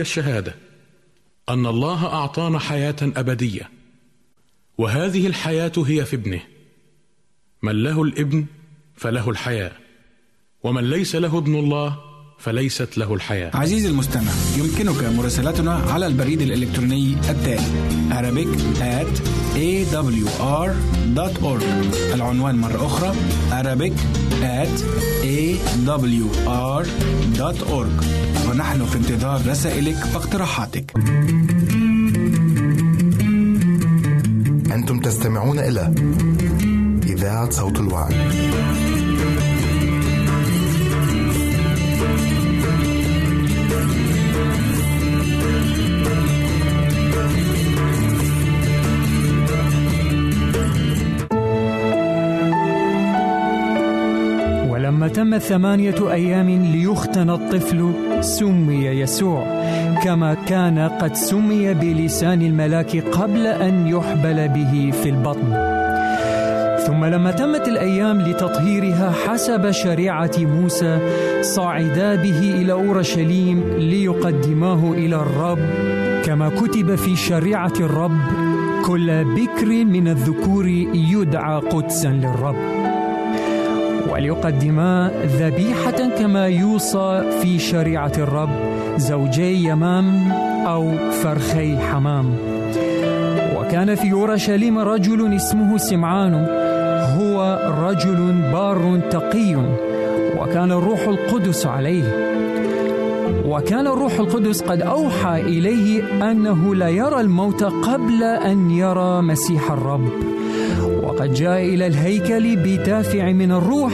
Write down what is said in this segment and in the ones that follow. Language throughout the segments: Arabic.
الشهادة أن الله أعطانا حياة أبدية وهذه الحياة هي في ابنه. من له الابن فله الحياة ومن ليس له ابن الله فليست له الحياة. عزيزي المستمع يمكنك مراسلتنا على البريد الإلكتروني التالي Arabic at awr.org العنوان مرة أخرى Arabic at awr.org ونحن في انتظار رسائلك واقتراحاتك أنتم تستمعون إلى إذاعة صوت الوعي. تم ثمانية أيام ليختن الطفل سمي يسوع كما كان قد سمي بلسان الملاك قبل أن يحبل به في البطن. ثم لما تمت الأيام لتطهيرها حسب شريعة موسى صعدا به إلى أورشليم ليقدماه إلى الرب. كما كتب في شريعة الرب كل بكر من الذكور يدعى قدسا للرب. وليقدما ذبيحة كما يوصى في شريعة الرب زوجي يمام أو فرخي حمام. وكان في أورشليم رجل اسمه سمعان هو رجل بار تقي وكان الروح القدس عليه. وكان الروح القدس قد أوحى إليه أنه لا يرى الموت قبل أن يرى مسيح الرب. وقد جاء إلى الهيكل بدافع من الروح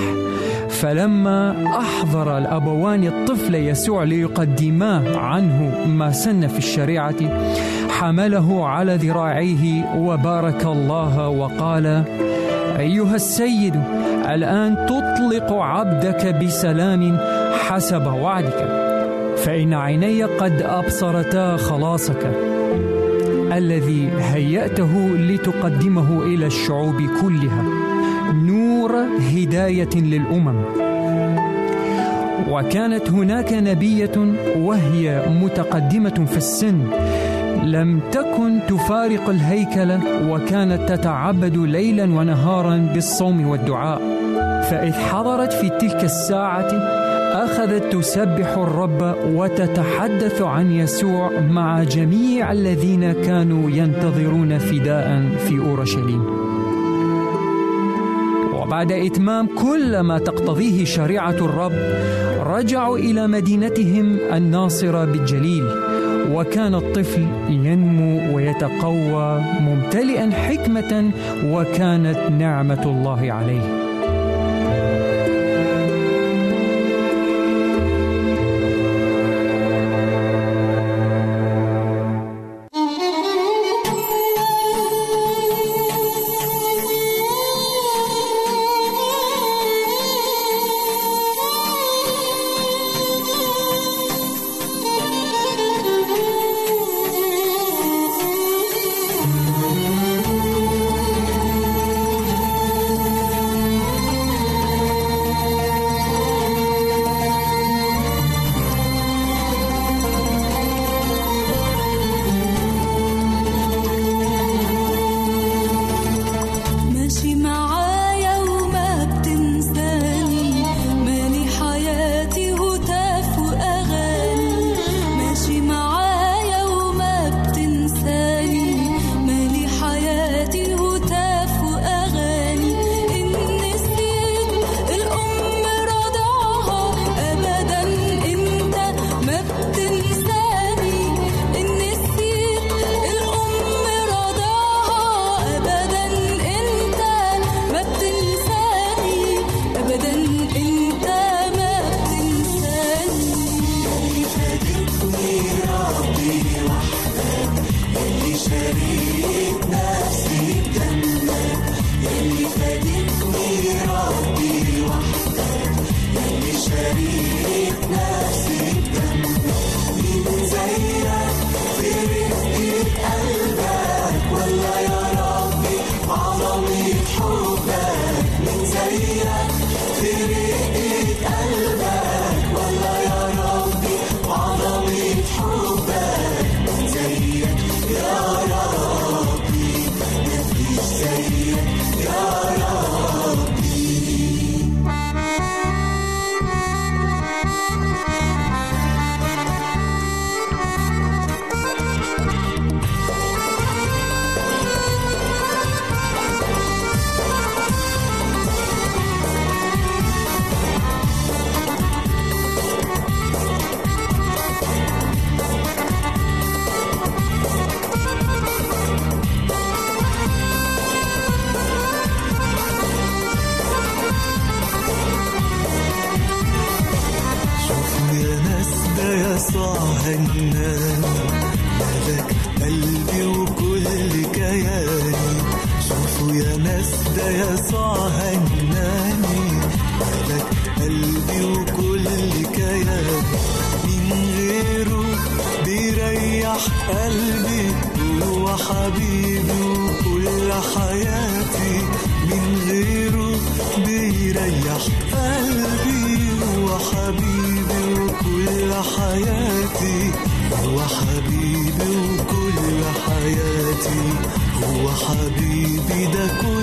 فلما أحضر الأبوان الطفل يسوع ليقدما عنه ما سن في الشريعة حمله على ذراعيه وبارك الله وقال أيها السيد الآن تطلق عبدك بسلام حسب وعدك فإن عيني قد أبصرتا خلاصك. الذي هيأته لتقدمه إلى الشعوب كلها. نور هداية للأمم. وكانت هناك نبية وهي متقدمة في السن. لم تكن تفارق الهيكل وكانت تتعبد ليلا ونهارا بالصوم والدعاء. فإذ حضرت في تلك الساعة أخذت تسبح الرب وتتحدث عن يسوع مع جميع الذين كانوا ينتظرون فداء في أورشليم. وبعد إتمام كل ما تقتضيه شريعة الرب رجعوا إلى مدينتهم الناصرة بالجليل وكان الطفل ينمو ويتقوى ممتلئا حكمة وكانت نعمة الله عليه. وعنا حبيبي ده كل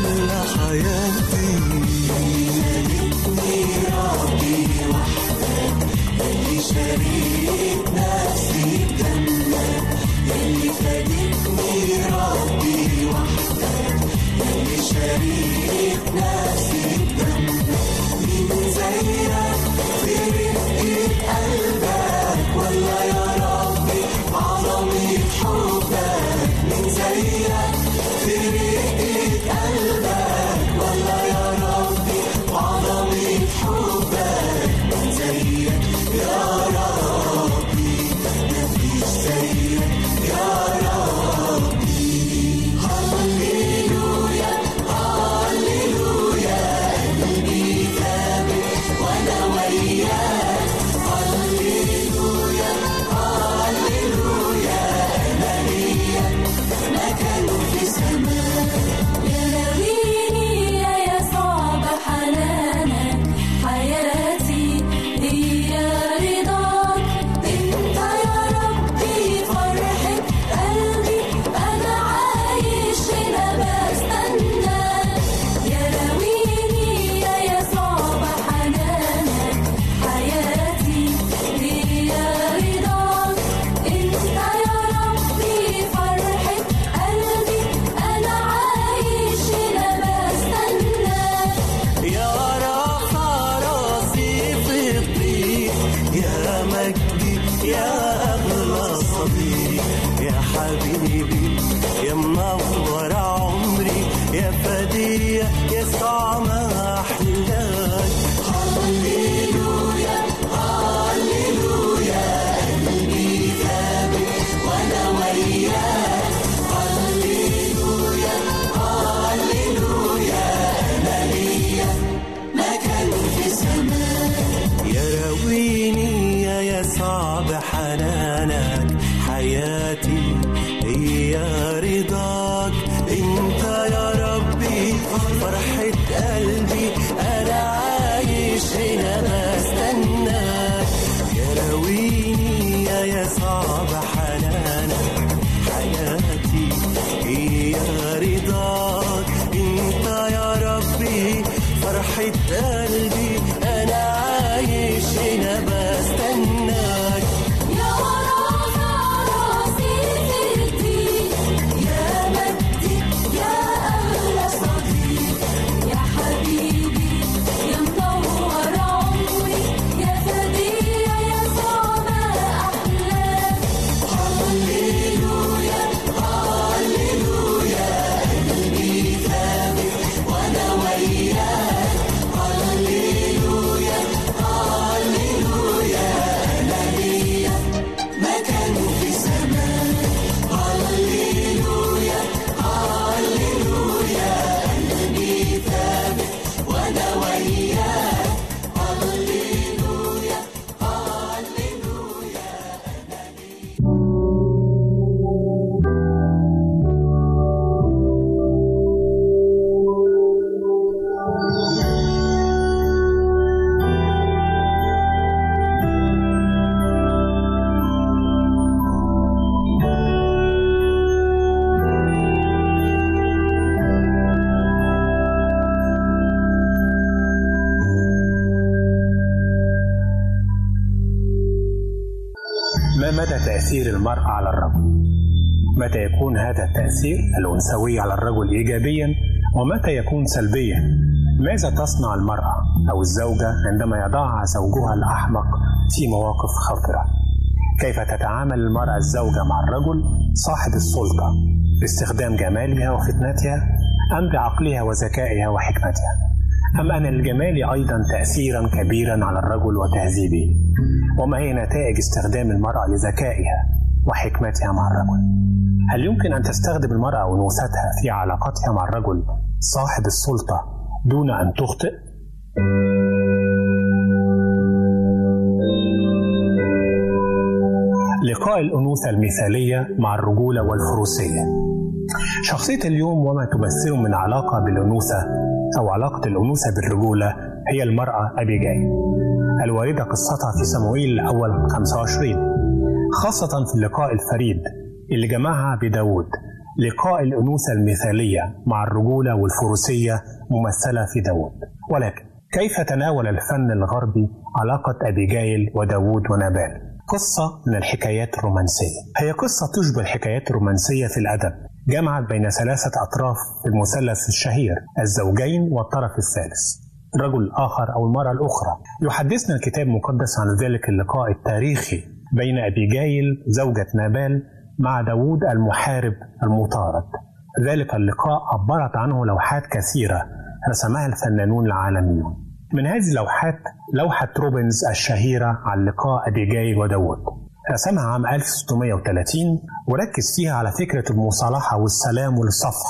الأنثوي على الرجل إيجابيا ومتى يكون سلبيا؟ ماذا تصنع المرأة أو الزوجة عندما يضعها زوجها الأحمق في مواقف خطرة؟ كيف تتعامل المرأة الزوجة مع الرجل صاحب السلطة باستخدام جمالها وفتنتها أم بعقلها وذكائها وحكمتها؟ أم أن الجمال أيضا تأثيرا كبيرا على الرجل وتهذيبه؟ وما هي نتائج استخدام المرأة لذكائها وحكمتها مع الرجل؟ هل يمكن أن تستخدم المرأة أنوثتها في علاقتها مع الرجل صاحب السلطة دون أن تخطئ؟ لقاء الأنوثة المثالية مع الرجولة والفروسية. شخصية اليوم وما تمثله من علاقة بالأنوثة أو علاقة الأنوثة بالرجولة هي المرأة أبيجايل. الواردة قصتها في صموئيل الأول 25 خاصة في اللقاء الفريد. اللي جمعها بداود لقاء الأنوثة المثالية مع الرجولة والفروسية ممثلة في داود. ولكن كيف تناول الفن الغربي علاقة أبيجايل وداود ونابال؟ قصة من الحكايات الرومانسية. هي قصة تشبه الحكايات الرومانسية في الأدب. جمعت بين ثلاثة أطراف في المثلث الشهير الزوجين والطرف الثالث. الرجل الآخر أو المرأة الأخرى. يحدثنا الكتاب المقدس عن ذلك اللقاء التاريخي بين أبيجايل زوجة نابال مع داود المحارب المطارد. ذلك اللقاء عبرت عنه لوحات كثيرة رسمها الفنانون العالميون. من هذه اللوحات لوحة روبنز الشهيرة عن لقاء أبيجايل وداود رسمها عام 1630 وركز فيها على فكرة المصالحة والسلام والصفح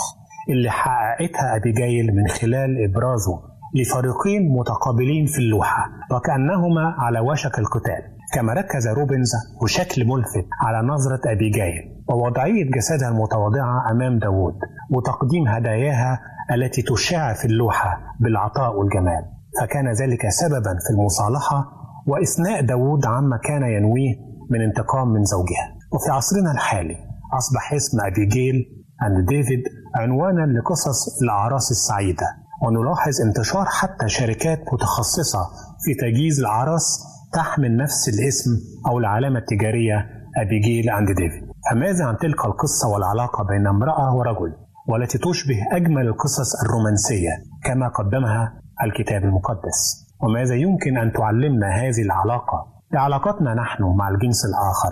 اللي حققتها أبيجايل من خلال إبرازه لفريقين متقابلين في اللوحة وكأنهما على وشك القتال. كما ركز روبنز بشكل ملفت على نظرة أبيجايل ووضعية جسدها المتواضعة أمام داود وتقديم هداياها التي تشع في اللوحة بالعطاء والجمال. فكان ذلك سببا في المصالحة وإثناء داود عما كان ينويه من انتقام من زوجها. وفي عصرنا الحالي أصبح اسم أبيجيل أند ديفيد عنوانا لقصص الأعراس السعيدة ونلاحظ انتشار حتى شركات متخصصة في تجهيز الأعراس تحمل نفس الاسم أو العلامة التجارية أبيجيل أند ديفيد. فماذا عن تلك القصة والعلاقة بين امرأة ورجل والتي تشبه أجمل القصص الرومانسية كما قدمها الكتاب المقدس؟ وماذا يمكن أن تعلمنا هذه العلاقة؟ لعلاقتنا نحن مع الجنس الآخر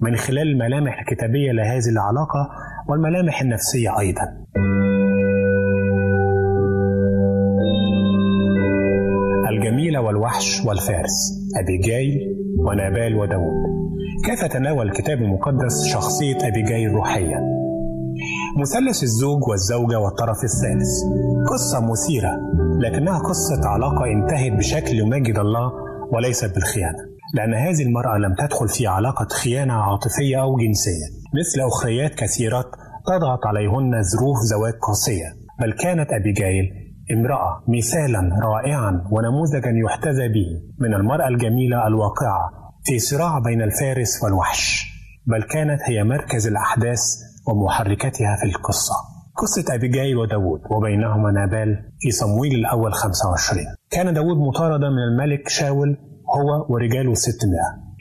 من خلال الملامح الكتابية لهذه العلاقة والملامح النفسية أيضا. الجميلة والوحش والفارس أبيجايل ونابال وداود كيف تناول الكتاب المقدس شخصية أبيجايل روحيا؟ مثلث الزوج والزوجة والطرف الثالث. قصة مثيرة لكنها قصة علاقة انتهت بشكل يمجد الله وليست بالخيانة. لأن هذه المرأة لم تدخل في علاقة خيانة عاطفية أو جنسية. مثل أخريات كثيرات تضغط عليهن ظروف زواج قاسية. بل كانت أبيجايل امرأة مثالا رائعا ونموذجا يحتذى به من المرأة الجميلة الواقعة في صراع بين الفارس والوحش بل كانت هي مركز الأحداث ومحركتها في القصة. قصة أبيجايل وداود وبينهما نابال في صمويل الأول 25 كان داود مطاردا من الملك شاول هو ورجاله 600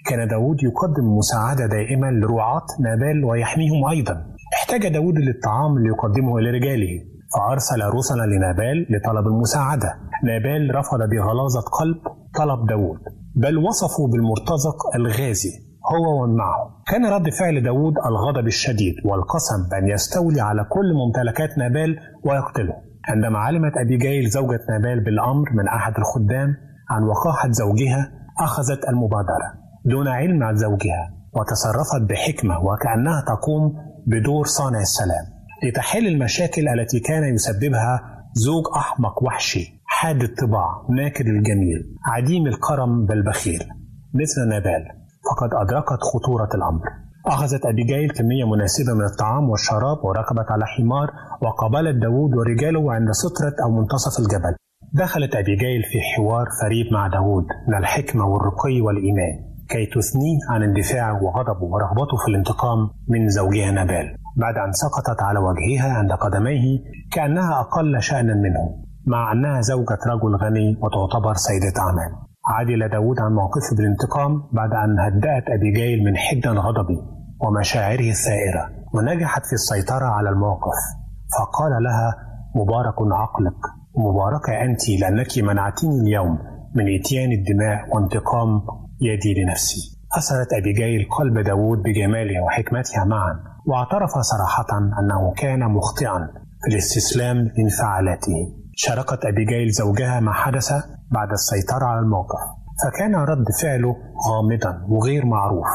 كان داود يقدم مساعدة دائمة لرعاة نابال ويحميهم أيضا. احتاج داود للطعام ليقدمه لرجاله فأرسل رسلا لنابال لطلب المساعدة. نابال رفض بغلاظة قلب طلب داود بل وصفه بالمرتزق الغازي هو ومن معه كان رد فعل داود الغضب الشديد والقسم بأن يستولي على كل ممتلكات نابال ويقتله. عندما علمت أبيجايل زوجة نابال بالأمر من أحد الخدام عن وقاحة زوجها أخذت المبادرة دون علم عن زوجها وتصرفت بحكمة وكأنها تقوم بدور صانع السلام. لتحل المشاكل التي كان يسببها زوج أحمق وحشي حاد الطباع ناكر الجميل عديم الكرم بل بخيل مثل نابال فقد أدركت خطورة الأمر. أخذت أبيجايل كمية مناسبة من الطعام والشراب وركبت على حمار وقابلت داود ورجاله عند سترة أو منتصف الجبل. دخلت أبيجايل في حوار فريد مع داود من الحكمة والرقي والإيمان. كي تثنيه عن اندفاعه وغضبه ورغبته في الانتقام من زوجها نابال بعد أن سقطت على وجهها عند قدميه كأنها أقل شأنا منه مع أنها زوجة رجل غني وتعتبر سيدة أعمال. عدل داود عن موقفه بالانتقام بعد أن هدأت أبيجايل من حدة غضبه ومشاعره الثائرة ونجحت في السيطرة على الموقف. فقال لها مبارك عقلك ومباركة أنت لأنك منعتني اليوم من إتيان الدماء وانتقام يدي لنفسي. أثرت أبيجايل قلب داود بجمالها وحكمتها معا واعترف صراحة أنه كان مخطئا في الاستسلام لانفعالاته شاركت أبيجايل زوجها ما حدث بعد السيطرة على الموقف فكان رد فعله غامضا وغير معروف.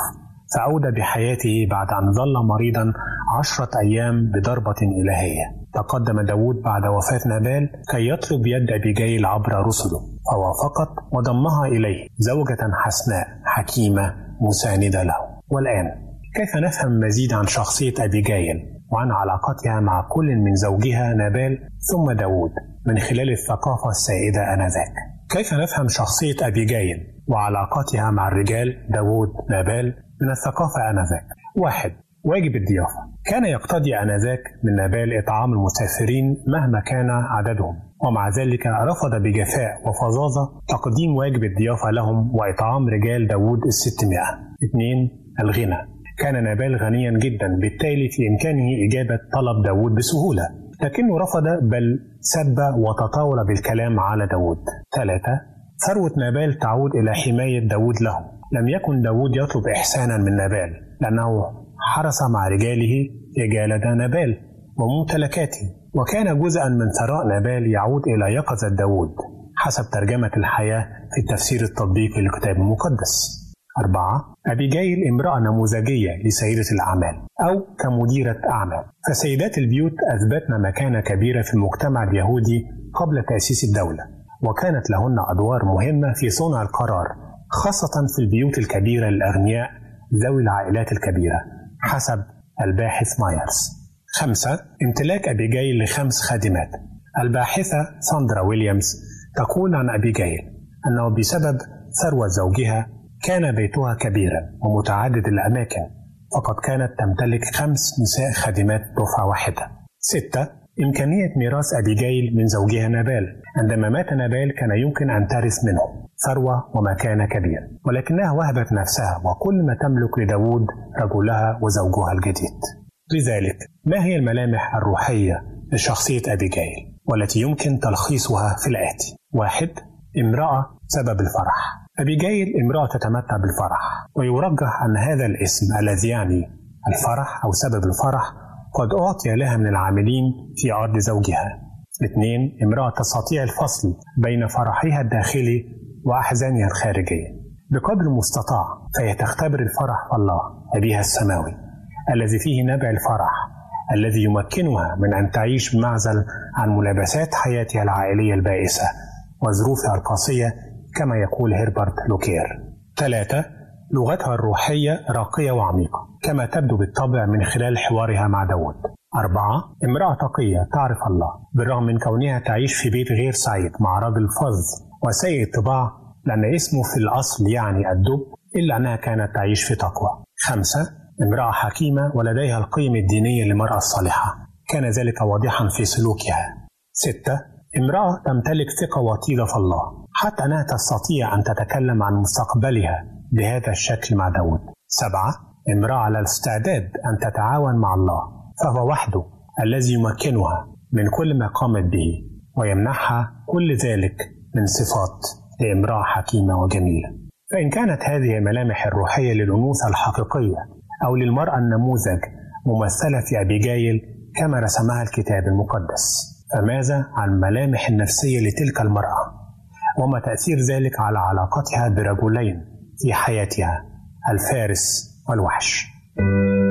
فأودى بحياته بعد أن ظل مريضا عشرة أيام بضربة إلهية. تقدم داود بعد وفاة نابال كي يطلب يد أبيجايل عبر رسله فوافقت وضمها إليه زوجة حسناء حكيمة مساندة له. والآن كيف نفهم مزيد عن شخصية أبيجايل وعن علاقتها مع كل من زوجها نابال ثم داود من خلال الثقافة السائدة آنذاك؟ كيف نفهم شخصية أبيجايل وعلاقتها مع الرجال داود نابال من الثقافة آنذاك؟ واحد واجب الضيافة. كان يقتضي آنذاك من نابال إطعام المسافرين مهما كان عددهم. ومع ذلك رفض بجفاء وفظاظة تقديم واجب الضيافة لهم وإطعام رجال داود الستمائة. اثنين الغنى. كان نابال غنيا جدا بالتالي في إمكانه إجابة طلب داود بسهولة. لكنه رفض بل سب وتطاول بالكلام على داود ثلاثة ثروة نابال تعود إلى حماية داود له لم يكن داود يطلب إحسانا من نابال لأنه حرس مع رجاله رجال نابال وممتلكاته وكان جزءا من ثراء نابال يعود إلى يقظة داود حسب ترجمة الحياة في التفسير التطبيقي للكتاب المقدس. أربعة أبيجايل امرأة نموذجية لسيدة الأعمال أو كمديرة أعمال. فسيدات البيوت أثبتن مكانة كبيرة في المجتمع اليهودي قبل تأسيس الدولة وكانت لهن أدوار مهمة في صنع القرار خاصة في البيوت الكبيرة للأغنياء ذوي العائلات الكبيرة. حسب الباحث مايرز خمسة امتلاك أبيجايل لخمس خادمات. الباحثة ساندرا ويليامز تقول عن أبيجايل أنه بسبب ثروة زوجها كان بيتها كبيرا ومتعدد الأماكن فقد كانت تمتلك خمس نساء خادمات دفعة واحدة. ستة إمكانية ميراث أبيجايل من زوجها نابال. عندما مات نابال كان يمكن أن ترث منه. ثروة ومكانة كبيرة ولكنها وهبت نفسها وكل ما تملك لداود رجلها وزوجها الجديد. لذلك ما هي الملامح الروحية لشخصية أبيجايل والتي يمكن تلخيصها في الآتي؟ واحد امرأة سبب الفرح. أبيجايل امرأة تتمتع بالفرح ويرجح أن هذا الاسم الذي يعني الفرح أو سبب الفرح قد أعطي لها من العاملين في أرض زوجها. اثنين امرأة تستطيع الفصل بين فرحها الداخلي وأحزانها الخارجية. بقدر المستطاع فهي تختبر الفرح الله أبيها السماوي الذي فيه نبع الفرح الذي يمكنها من أن تعيش بمعزل عن ملابسات حياتها العائلية البائسة وظروفها القاسية كما يقول هربرت لوكير. ثلاثة لغتها الروحية راقية وعميقة كما تبدو بالطبع من خلال حوارها مع داود أربعة امرأة تقية تعرف الله بالرغم من كونها تعيش في بيت غير سعيد مع رجل فظ وسيء الطباع لأن اسمه في الأصل يعني الدب إلا أنها كانت تعيش في تقوى. خمسة امرأة حكيمة ولديها القيم الدينية للمرأة الصالحة. كان ذلك واضحا في سلوكها. ستة امرأة تمتلك ثقة وطيدة في الله حتى أنها تستطيع أن تتكلم عن مستقبلها بهذا الشكل مع داود. سبعة امرأة على الاستعداد أن تتعاون مع الله فهو وحده الذي يمكنها من كل ما قامت به ويمنحها كل ذلك من صفات لامرأة حكيمة وجميلة. فإن كانت هذه الملامح الروحية للأنوثة الحقيقية أو للمرأة النموذج ممثلة في أبيجايل كما رسمها الكتاب المقدس فماذا عن الملامح النفسية لتلك المرأة؟ وما تأثير ذلك على علاقتها برجلين في حياتها الفارس والوحش؟ كيف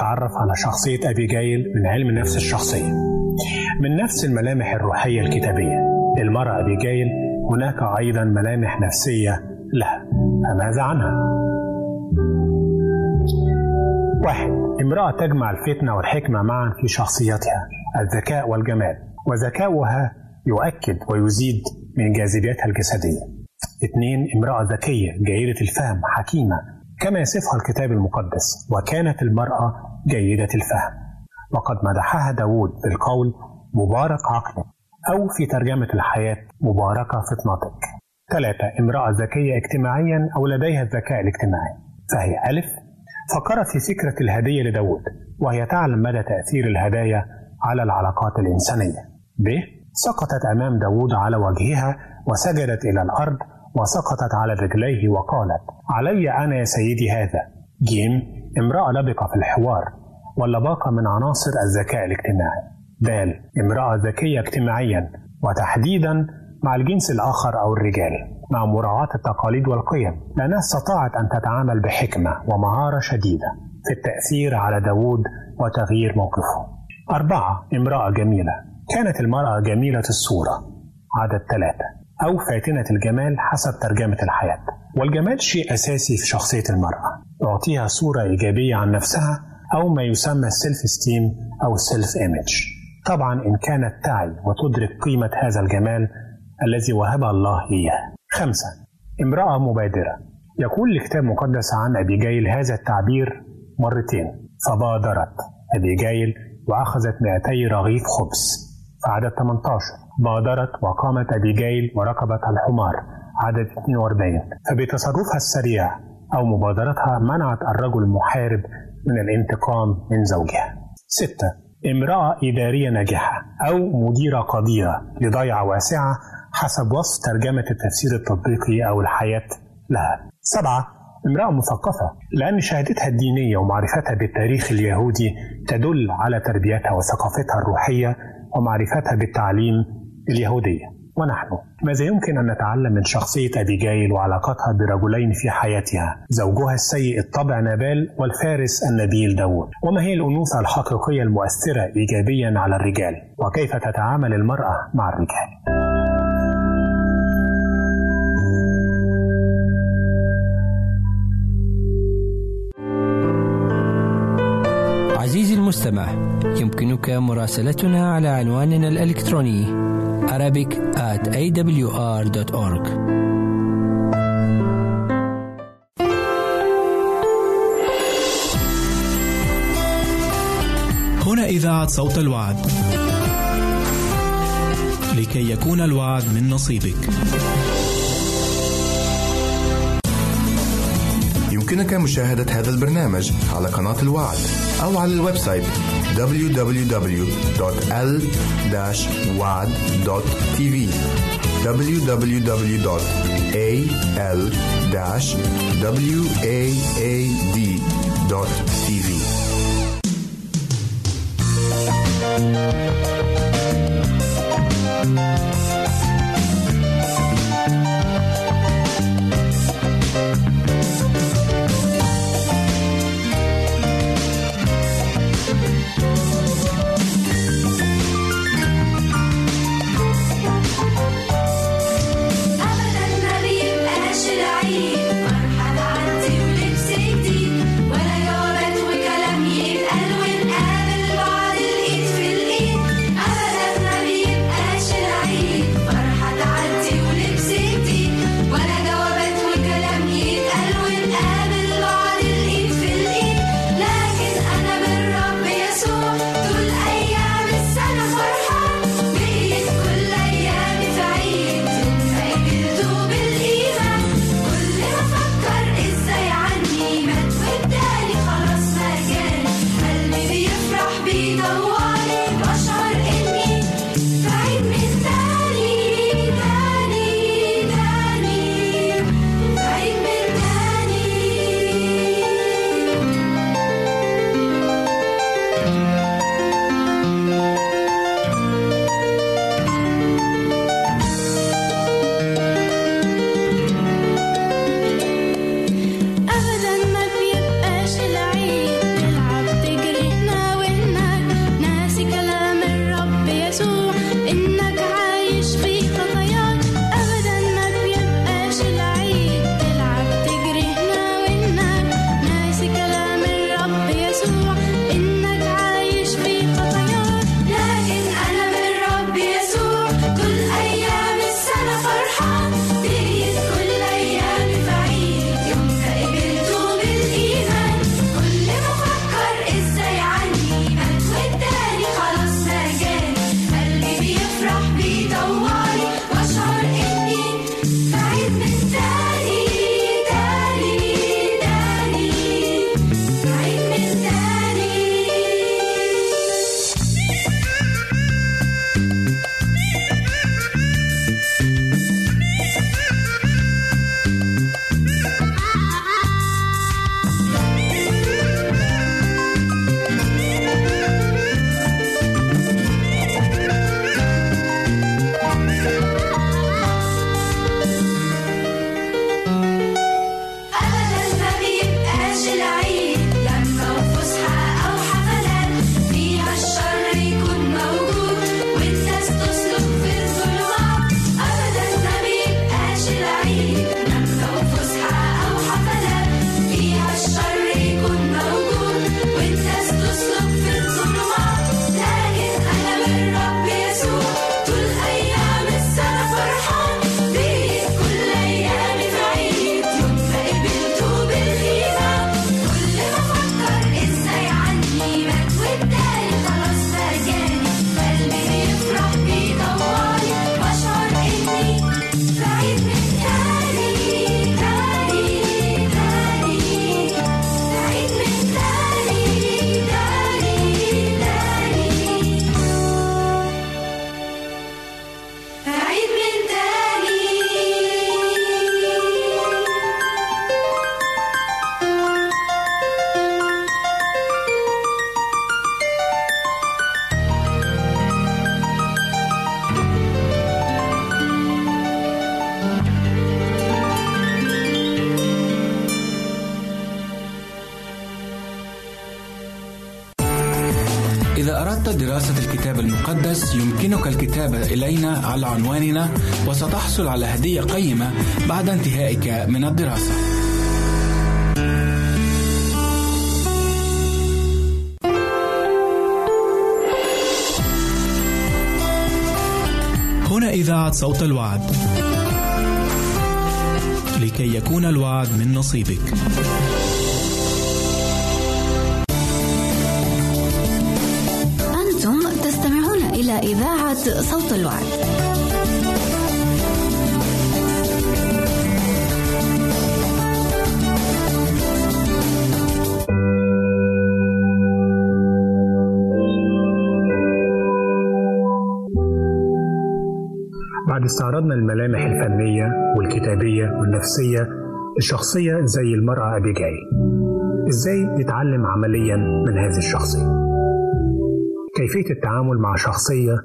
نتعرف على شخصية أبيجايل من علم النفس الشخصية؟ من نفس الملامح الروحية الكتابية للمرأة أبيجايل هناك أيضا ملامح نفسية لها فماذا عنها؟ واحد امرأة تجمع الفتنة والحكمة معا في شخصيتها الذكاء والجمال وذكاؤها يؤكد ويزيد من جاذبيتها الجسدية اثنين امرأة ذكية جيدة الفهم حكيمة كما يصفها الكتاب المقدس وكانت المرأة جيدة الفهم. وقد مدحها داود بالقول مبارك عقلك أو في ترجمة الحياة مباركة فطنتك ثلاثة امرأة ذكية اجتماعيا أو لديها الذكاء الاجتماعي. فهي ألف. فكرت في فكرة الهدية لداود وهي تعلم مدى تأثير الهدايا على العلاقات الإنسانية. ب سقطت أمام داود على وجهها وسجدت إلى الأرض وسقطت على رجليه وقالت علي أنا يا سيدي هذا جيم امرأة لبقة في الحوار ولا باقة من عناصر الذكاء الاجتماعي. د امرأة ذكية اجتماعيا وتحديدا مع الجنس الآخر أو الرجال مع مراعاة التقاليد والقيم. لأنها استطاعت أن تتعامل بحكمة ومهارة شديدة في التأثير على داوود وتغيير موقفه. أربعة امرأة جميلة. كانت المرأة جميلة الصورة. عدد ثلاثة. أو فاتنة الجمال حسب ترجمة الحياة. والجمال شيء أساسي في شخصية المرأة. يعطيها صورة إيجابية عن نفسها أو ما يسمى ال self-esteem أو ال self-image طبعا إن كانت تعي وتدرك قيمة هذا الجمال الذي وهبها الله إياه. خمسة امرأة مبادرة. يقول الكتاب المقدس عن أبيجايل هذا التعبير مرتين. فبادرت أبيجايل وأخذت 200 رغيف خبز. في عدد 18 بادرت وقامت أبيجايل وركبت الحمار. عدد 42 فبتصرفها السريع أو مبادرتها منعت الرجل المحارب من الانتقام من زوجها. ستة. امرأة إدارية ناجحة أو مديرة قديرة لضيعة واسعة حسب وصف ترجمة التفسير التطبيقي أو الحياة لها. سبعة. امرأة مثقفة لأن شهادتها الدينية ومعرفتها بالتاريخ اليهودي تدل على تربيتها وثقافتها الروحية ومعرفتها بالتعليم اليهودية. ونحن ماذا يمكن أن نتعلم من شخصية أبيجايل وعلاقتها برجلين في حياتها؟ زوجها السيء الطبع نابال والفارس النبيل داود وما هي الأنوثة الحقيقية المؤثرة إيجابيا على الرجال؟ وكيف تتعامل المرأة مع الرجال؟ عزيزي المستمع يمكنك مراسلتنا على عنواننا الإلكتروني. Arabic at awr.org هنا إذاعة صوت الوعد. لكي يكون الوعد من نصيبك. يمكنك مشاهدة هذا البرنامج على قناة الوعد أو على ال website www.l-wad.tv www.al-waad.tv على عنواننا وستحصل على هدية قيمة بعد انتهائك من الدراسة. هنا إذاعة صوت الوعد. لكي يكون الوعد من نصيبك. إذاعة صوت الوعد. استعرضنا الملامح الفنية والكتابية والنفسية لشخصية زي المرأة أبيجايل. إزاي نتعلم عمليا من هذه الشخصية؟ كيفية التعامل مع شخصية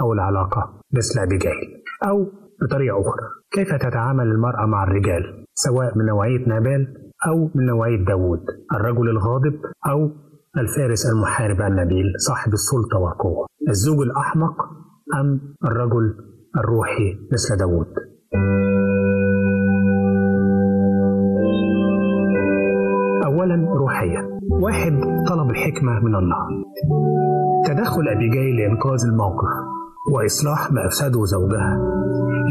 أو العلاقة مثل أبيجايل؟ أو بطريقة أخرى كيف تتعامل المرأة مع الرجال سواء من نوعية نابال أو من نوعية داوود الرجل الغاضب أو الفارس المحارب النبيل صاحب السلطة والقوة الزوج الأحمق أم الرجل الروحي مثل داوود. أولا روحيا واحد طلب الحكمة من الله. تدخل أبيجايل لإنقاذ الموقف وإصلاح ما أفسده زوجها.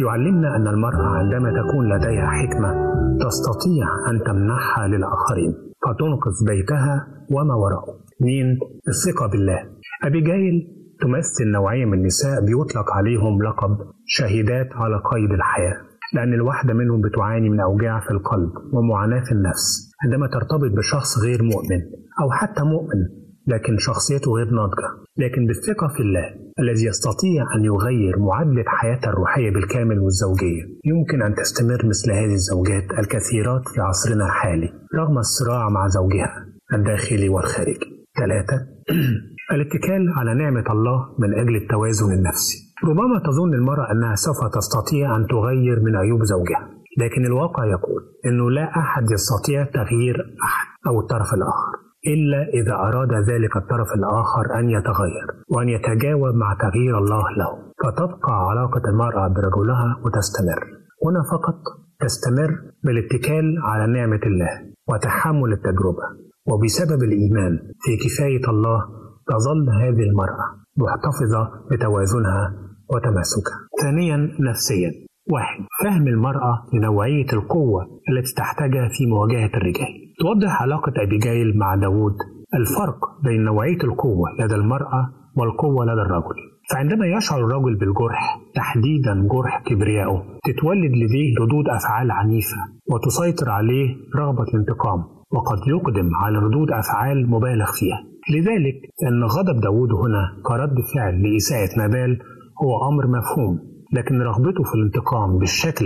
يعلمنا أن المرأة عندما تكون لديها حكمة تستطيع أن تمنحها للآخرين فتنقذ بيتها وما وراءه. اثنين الثقة بالله. أبيجايل تمثل نوعية من النساء بيطلق عليهم لقب شهيدات على قيد الحياة لأن الواحدة منهم بتعاني من أوجاع في القلب ومعاناة في النفس عندما ترتبط بشخص غير مؤمن أو حتى مؤمن لكن شخصيته غير ناضجة. لكن بالثقة في الله الذي يستطيع أن يغير معادلة حياتها الروحية بالكامل والزوجية يمكن أن تستمر مثل هذه الزوجات الكثيرات في عصرنا الحالي رغم الصراع مع زوجها الداخلي والخارجي. ثلاثة الاتكال على نعمة الله من أجل التوازن النفسي. ربما تظن المرأة أنها سوف تستطيع أن تغير من عيوب زوجها لكن الواقع يقول أنه لا أحد يستطيع تغيير أحد أو الطرف الآخر إلا إذا أراد ذلك الطرف الآخر أن يتغير وأن يتجاوب مع تغيير الله له. فتبقى علاقة المرأة برجلها وتستمر. هنا فقط تستمر بالاتكال على نعمة الله وتحمل التجربة وبسبب الإيمان في كفاية الله تظل هذه المرأة محتفظة بتوازنها وتماسكها. ثانيا نفسيا واحد فهم المرأة لنوعية القوة التي تحتاجها في مواجهة الرجال. توضح علاقة أبيجايل مع داوود الفرق بين نوعية القوة لدى المرأة والقوة لدى الرجل. فعندما يشعر الرجل بالجرح تحديدا جرح كبريائه تتولد لديه ردود أفعال عنيفة وتسيطر عليه رغبة الانتقام وقد يقدم على ردود أفعال مبالغ فيها لذلك أن غضب داود هنا كرد فعل لإساءة نابال هو أمر مفهوم لكن رغبته في الانتقام بالشكل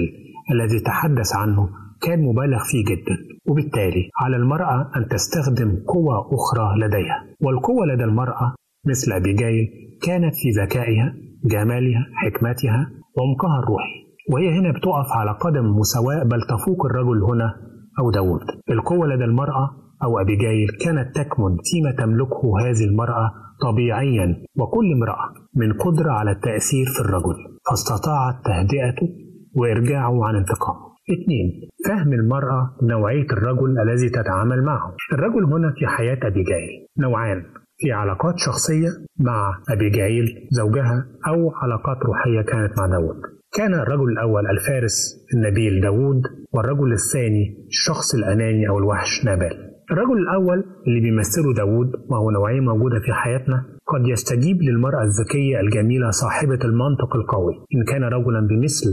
الذي تحدث عنه كان مبالغ فيه جدا. وبالتالي على المرأة أن تستخدم قوة أخرى لديها والقوة لدى المرأة مثل أبيجايل كانت في ذكائها جمالها حكمتها وعمقها الروحي. وهي هنا بتقف على قدم مساواة بل تفوق الرجل هنا أو داود القوة لدى المرأة أو أبيجايل كانت تكمن فيما تملكه هذه المرأة طبيعيا وكل امرأة من قدرة على التأثير في الرجل فاستطاعت تهدئته وإرجاعه عن انتقامه اثنين فهم المرأة نوعية الرجل الذي تتعامل معه. الرجل هنا في حياة أبيجايل نوعان في علاقات شخصية مع أبيجايل زوجها أو علاقات روحية كانت مع داود كان الرجل الأول الفارس النبيل داود والرجل الثاني الشخص الأناني أو الوحش نابال الرجل الأول اللي بيمثله داود وهو نوعية موجودة في حياتنا قد يستجيب للمرأة الذكية الجميلة صاحبة المنطق القوي إن كان رجلا بمثل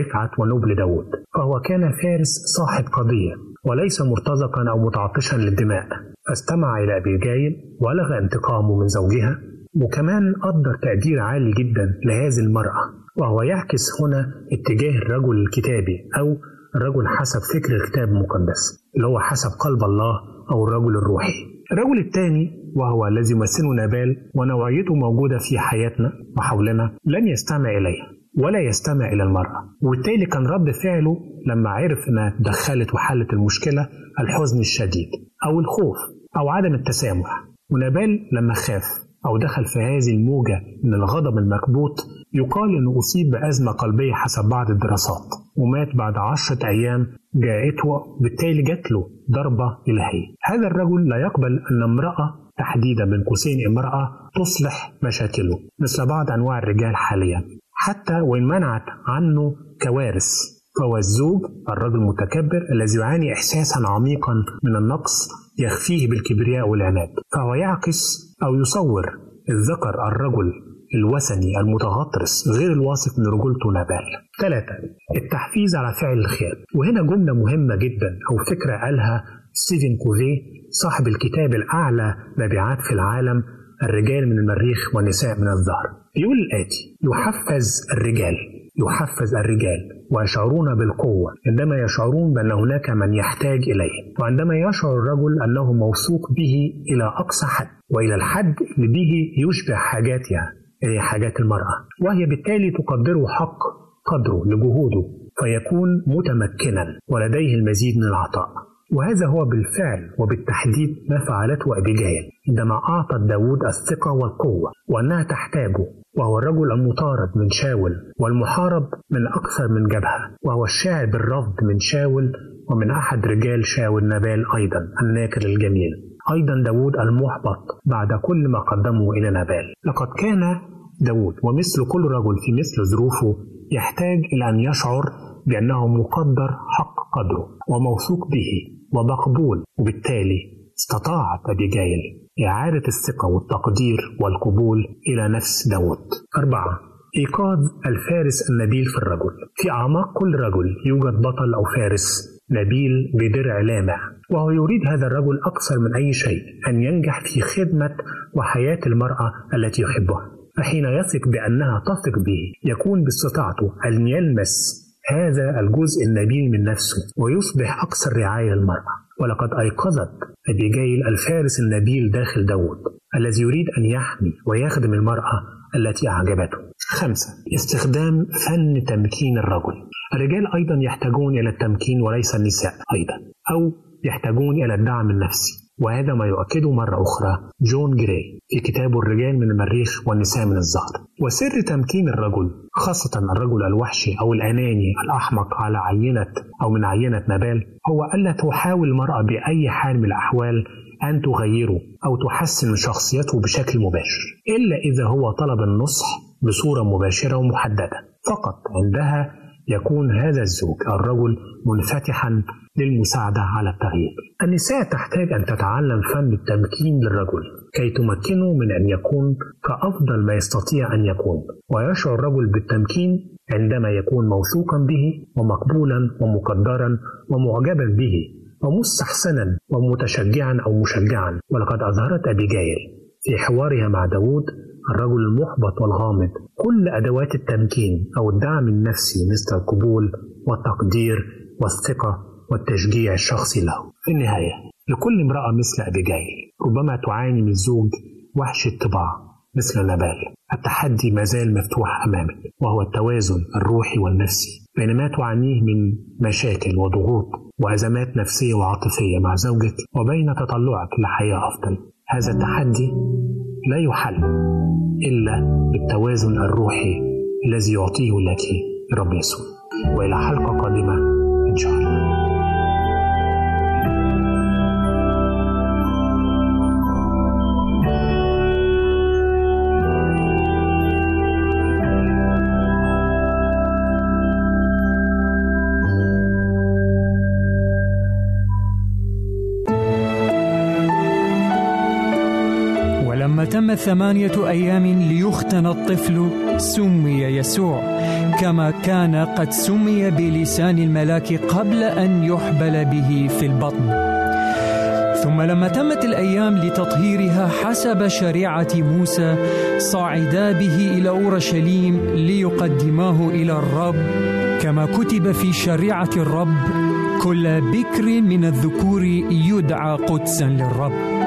رفعة ونبل داود فهو كان فارس صاحب قضية وليس مرتزقا أو متعطشا للدماء. فاستمع إلى أبيجايل ولغى انتقامه من زوجها وكمان قدر تقدير عالي جدا لهذه المرأة. وهو يعكس هنا اتجاه الرجل الكتابي أو الرجل حسب فكر الكتاب المقدس. اللي هو حسب قلب الله أو الرجل الروحي. الرجل الثاني وهو الذي يمثله نابال ونوعيته موجودة في حياتنا وحولنا لم يستمع إليها ولا يستمع إلى المرأة وبالتالي كان رد فعله لما عرف أنها دخلت وحلت المشكلة الحزن الشديد أو الخوف أو عدم التسامح. ونابال لما خاف أو دخل في هذه الموجة من الغضب المكبوت يقال أنه أصيب بأزمة قلبية حسب بعض الدراسات ومات بعد عشرة أيام جاءته بالتالي جات له ضربة إلهية. هذا الرجل لا يقبل أن امرأة تحديدا بين قوسين امرأة تصلح مشاكله مثل بعض أنواع الرجال حاليا. حتى وإن منعت عنه كوارث فهو الزوج الرجل المتكبر الذي يعاني إحساسا عميقا من النقص يخفيه بالكبرياء والعناد فهو يعكس أو يصور الذكر الرجل الوثني المتغطرس غير الواثق من رجولته نبال. ثلاثة التحفيز على فعل الخير وهنا جملة مهمة جدا أو فكرة قالها ستيفن كوفي صاحب الكتاب الأعلى مبيعات في العالم الرجال من المريخ والنساء من الظهر يقول الآتي يحفز الرجال يحفز الرجال ويشعرون بالقوة. عندما يشعرون بأن هناك من يحتاج إليه وعندما يشعر الرجل أنه موثوق به إلى أقصى حد وإلى الحد اللي به يشبع حاجاتها هي حاجات المرأة. وهي بالتالي تقدره حق قدره لجهوده فيكون متمكنا ولديه المزيد من العطاء. وهذا هو بالفعل وبالتحديد ما فعلته أبيجايل عندما أعطت داود الثقة والقوة وأنها تحتاجه وهو الرجل المطارد من شاول والمحارب من أكثر من جبهة وهو الشاعر بالرفض من شاول ومن أحد رجال شاول نبال أيضا الناكر الجميل. أيضا داود المحبط بعد كل ما قدمه إلى نبال لقد كان داود ومثل كل رجل في مثل ظروفه يحتاج إلى أن يشعر بأنه مقدر حق قدره وموثوق به. ومقبول. وبالتالي استطاعت أبيجايل إعادة الثقة والتقدير والقبول إلى نفس داود أربعة إيقاظ الفارس النبيل في الرجل. في أعماق كل رجل يوجد بطل أو فارس نبيل بدرع لامع وهو يريد هذا الرجل أكثر من أي شيء أن ينجح في خدمة وحياة المرأة التي يحبها. فحين يثق بأنها تثق به يكون باستطاعته أن يلمس هذا الجزء النبيل من نفسه ويصبح أكثر رعاية للمرأة. ولقد أيقظت أبيجايل الفارس النبيل داخل داود الذي يريد أن يحمي ويخدم المرأة التي أعجبته. خمسة استخدام فن تمكين الرجل. الرجال أيضا يحتاجون إلى التمكين وليس النساء أيضا أو يحتاجون إلى الدعم النفسي. وهذا ما يؤكده مرة أخرى جون جراي في كتابه الرجال من المريخ والنساء من الزهر. وسر تمكين الرجل خاصة الرجل الوحشي أو الأناني الأحمق على عينة أو من عينة نبال هو ألا تحاول المرأة بأي حال من الأحوال أن تغيره أو تحسن من شخصيته بشكل مباشر إلا إذا هو طلب النصح بصورة مباشرة ومحددة. فقط عندها يكون هذا الزوج الرجل منفتحا للمساعدة على التغيير. النساء تحتاج أن تتعلم فن التمكين للرجل كي تمكنه من أن يكون كأفضل ما يستطيع أن يكون، ويشعر الرجل بالتمكين عندما يكون موثوقا به ومقبولا ومقدرا ومعجبا به ومستحسنا ومتشجعا أو مشجعا ولقد أظهرت أبيجايل في حوارها مع داود الرجل المحبط والغامض. كل أدوات التمكين أو الدعم النفسي مثل القبول والتقدير والثقة والتشجيع الشخصي له. في النهاية لكل امرأة مثل أبيجايل ربما تعاني من زوج وحش الطباع مثل نبال التحدي ما زال مفتوح أمامك وهو التوازن الروحي والنفسي بين ما تعانيه من مشاكل وضغوط وأزمات نفسية وعاطفية مع زوجك وبين تطلعك لحياة أفضل. هذا التحدي لا يحل إلا بالتوازن الروحي الذي يعطيه لك الرب يسوع. وإلى حلقة قادمة إن شاء الله. ثمانية أيام ليختن الطفل سمي يسوع كما كان قد سمي بلسان الملاك قبل أن يحبل به في البطن. ثم لما تمت الأيام لتطهيرها حسب شريعة موسى صعدا به إلى أورشليم ليقدماه إلى الرب. كما كتب في شريعة الرب كل بكر من الذكور يدعى قدسا للرب.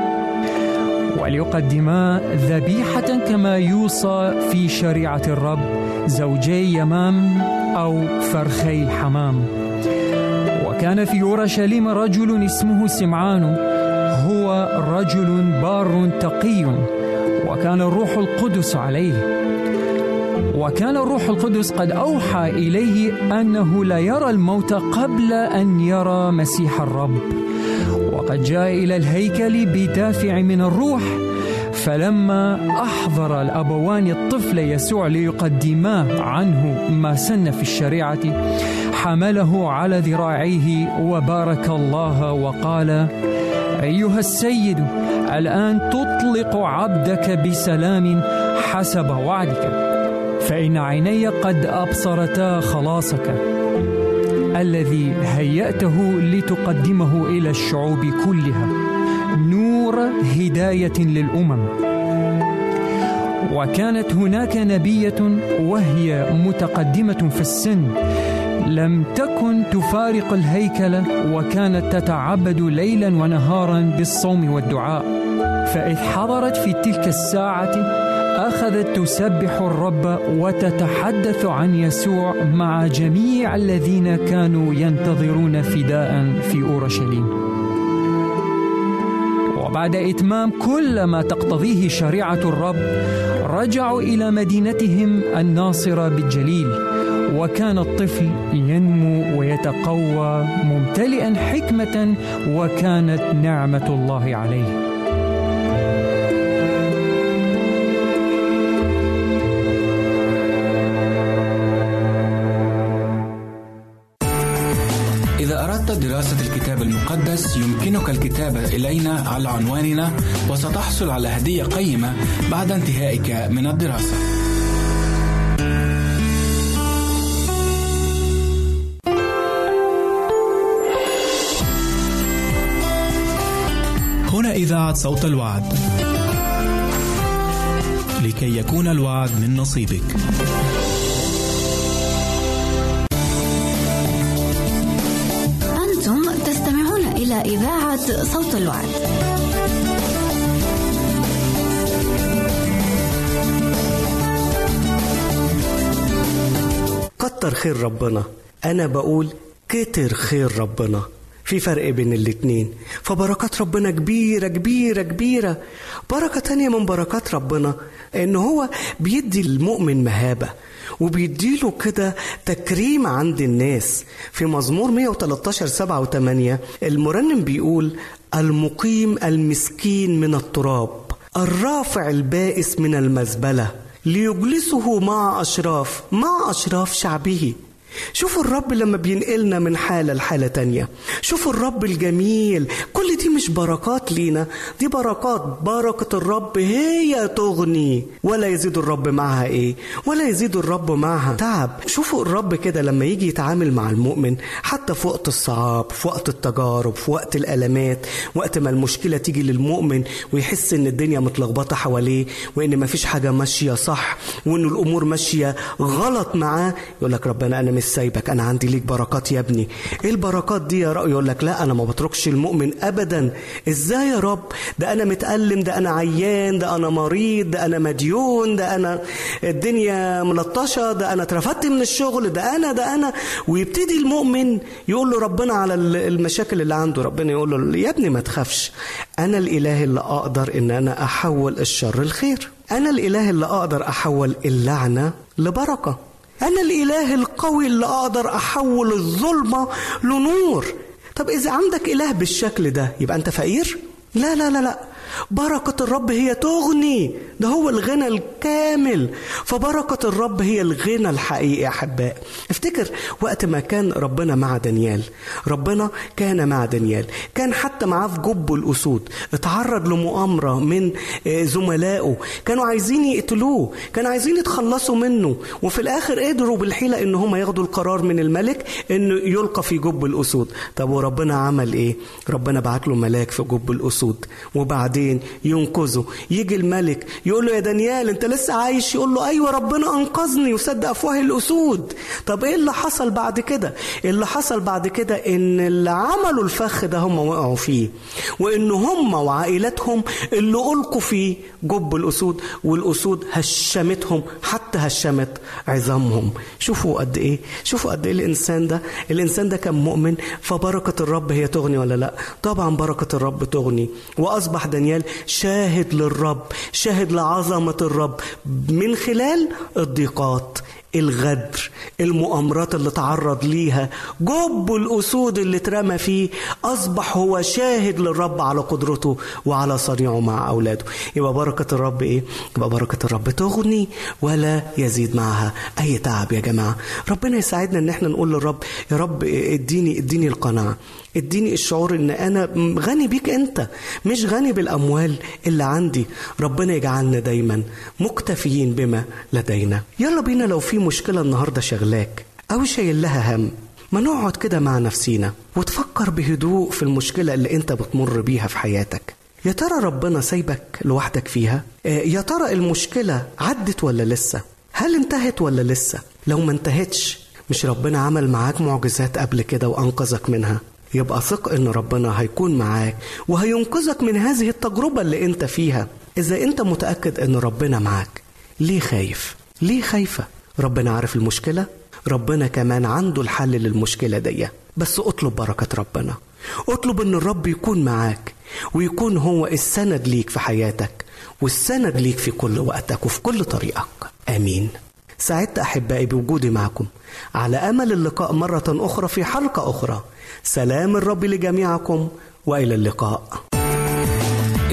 وليقدما ذبيحة كما يوصى في شريعة الرب زوجي يمام أو فرخي حمام وكان في أورشليم رجل اسمه سمعان هو رجل بار تقي وكان الروح القدس عليه. وكان الروح القدس قد أوحى إليه أنه لا يرى الموت قبل أن يرى مسيح الرب. وقد جاء إلى الهيكل بدافع من الروح فلما أحضر الأبوان الطفل يسوع ليقدما عنه ما سن في الشريعة حمله على ذراعيه وبارك الله وقال أيها السيد الآن تطلق عبدك بسلام حسب وعدك فإن عيني قد أبصرتا خلاصك. الذي هيأته لتقدمه إلى الشعوب كلها. نور هداية للأمم. وكانت هناك نبية وهي متقدمة في السن. لم تكن تفارق الهيكل وكانت تتعبد ليلا ونهارا بالصوم والدعاء. فإذ حضرت في تلك الساعة اخذت تسبح الرب وتتحدث عن يسوع مع جميع الذين كانوا ينتظرون فداء في أورشليم. وبعد إتمام كل ما تقتضيه شريعة الرب رجعوا إلى مدينتهم الناصرة بالجليل وكان الطفل ينمو ويتقوى ممتلئا حكمة وكانت نعمة الله عليه. يمكنك الكتابة إلينا على عنواننا وستحصل على هدية قيمة بعد انتهائك من الدراسة. هنا إذاعة صوت الوعد. لكي يكون الوعد من نصيبك. صوت الوعد. كتر خير ربنا. أنا بقول كتر خير ربنا. في فرق بين الاتنين. فبركات ربنا كبيرة كبيرة كبيرة. بركة تانية من بركات ربنا إن هو بيدي المؤمن مهابة. وبيديله كده تكريم عند الناس. في مزمور 113 7 و8 المرنم بيقول المقيم المسكين من التراب الرافع البائس من المزبلة ليجلسه مع أشراف مع أشراف شعبه. شوفوا الرب لما بينقلنا من حالة لحالة تانية. شوفوا الرب الجميل. كل دي مش بركات لينا. دي بركات. بركة الرب هي تغني. ولا يزيد الرب معها إيه؟ ولا يزيد الرب معها تعب. شوفوا الرب كده لما يجي يتعامل مع المؤمن. حتى في وقت الصعاب في وقت التجارب في وقت الألمات وقت ما المشكلة تيجي للمؤمن ويحس إن الدنيا متلخبطة حواليه وإن مفيش حاجة ماشية صح وإن الأمور ماشية غلط معاه يقول لك ربنا أنا مش سايبك. أنا عندي ليك بركات يا ابني. إيه البركات دي يا رأي؟ يقول لك لا أنا ما بتركش المؤمن ابدا. إزاي يا رب؟ ده أنا متألم ده أنا عيان ده أنا مريض ده أنا مديون ده أنا الدنيا ملطشة ده أنا اترفدت من الشغل ده أنا ده أنا. ويبتدي المؤمن يقول له ربنا على المشاكل اللي عنده. ربنا يقول له يا ابني ما تخافش. أنا الإله اللي أقدر إن أنا أحول الشر الخير. أنا الإله اللي أقدر أحول اللعنة لبركة. أنا الإله القوي اللي أقدر أحول الظلمة لنور طب إذا عندك إله بالشكل ده يبقى أنت فقير؟ لا لا لا لا بركة الرب هي تغني. ده هو الغنى الكامل. فبركة الرب هي الغنى الحقيقي أحباء. افتكر وقت ما كان ربنا مع دانيال. ربنا كان مع دانيال. كان حتى معاه في جب الأسود. اتعرض لمؤامرة من زملائه. كانوا عايزين يقتلوه. كانوا عايزين يتخلصوا منه. وفي الآخر قدروا بالحيلة إن هم ياخدوا القرار من الملك إنه يلقى في جب الأسود. طب وربنا عمل إيه؟ ربنا بعت له ملاك في جب الأسود. وبعدين ينقذه. يجي الملك يقول له يا دانيال انت لسه عايش؟ يقول له أيوه ربنا أنقذني وسد أفواه الأسود. طب إيه اللي حصل بعد كده؟ اللي حصل بعد كده إن اللي عملوا الفخ ده هم وقعوا فيه. وإن هم وعائلتهم اللي ألقوا في جب الأسود والأسود هشمتهم حتى هشمت عظامهم. شوفوا قد إيه شوفوا قد إيه الإنسان ده. الإنسان ده كان مؤمن فبركة الرب هي تغني ولا لأ؟ طبعا بركة الرب تغني. وأصبح دانيال دانيال شاهد للرب شاهد لعظمة الرب. من خلال الضيقات الغدر المؤامرات اللي تعرض ليها جب الأسود اللي اترمى فيه أصبح هو شاهد للرب على قدرته وعلى صنيعه مع أولاده. يبقى بركة الرب إيه؟ يبقى بركة الرب تغني ولا يزيد معها. أي تعب يا جماعة. ربنا يساعدنا إن إحنا نقول للرب يا رب اديني اديني القناعة اديني الشعور إن أنا غني بيك أنت مش غني بالأموال اللي عندي. ربنا يجعلنا دايما مكتفيين بما لدينا. يلا بينا لو في مشكلة النهارده شغلاك أو شايل لها هم. ما نقعد كده مع نفسينا وتفكر بهدوء في المشكلة اللي أنت بتمر بيها في حياتك. يا ترى ربنا سايبك لوحدك فيها؟ آه، يا ترى المشكلة عدت ولا لسه؟ هل انتهت ولا لسه؟ لو ما انتهتش مش ربنا عمل معاك معجزات قبل كده وأنقذك منها؟ يبقى ثق إن ربنا هيكون معاك وهينقذك من هذه التجربة اللي أنت فيها. إذا أنت متأكد إن ربنا معاك ليه خايف؟ ليه خايفة؟ ربنا عارف المشكلة؟ ربنا كمان عنده الحل للمشكلة دي. بس اطلب بركة ربنا. اطلب ان الرب يكون معاك ويكون هو السند ليك في حياتك والسند ليك في كل وقتك وفي كل طريقك. آمين. سعدت أحبائي بوجودي معكم. على أمل اللقاء مرة أخرى في حلقة أخرى. سلام الرب لجميعكم وإلى اللقاء.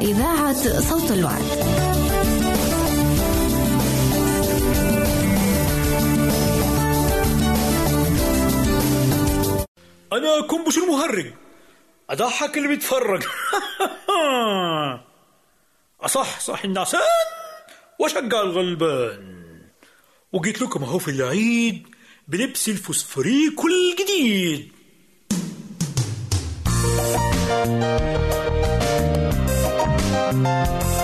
إذاعة صوت الوعد. أنا كنبش المهرج. أضحك اللي بيتفرج. أصحصح النعسان وأشجع الغلبان. وجيت لكم أهو في العيد بلبس الفوسفوريكو الجديد Música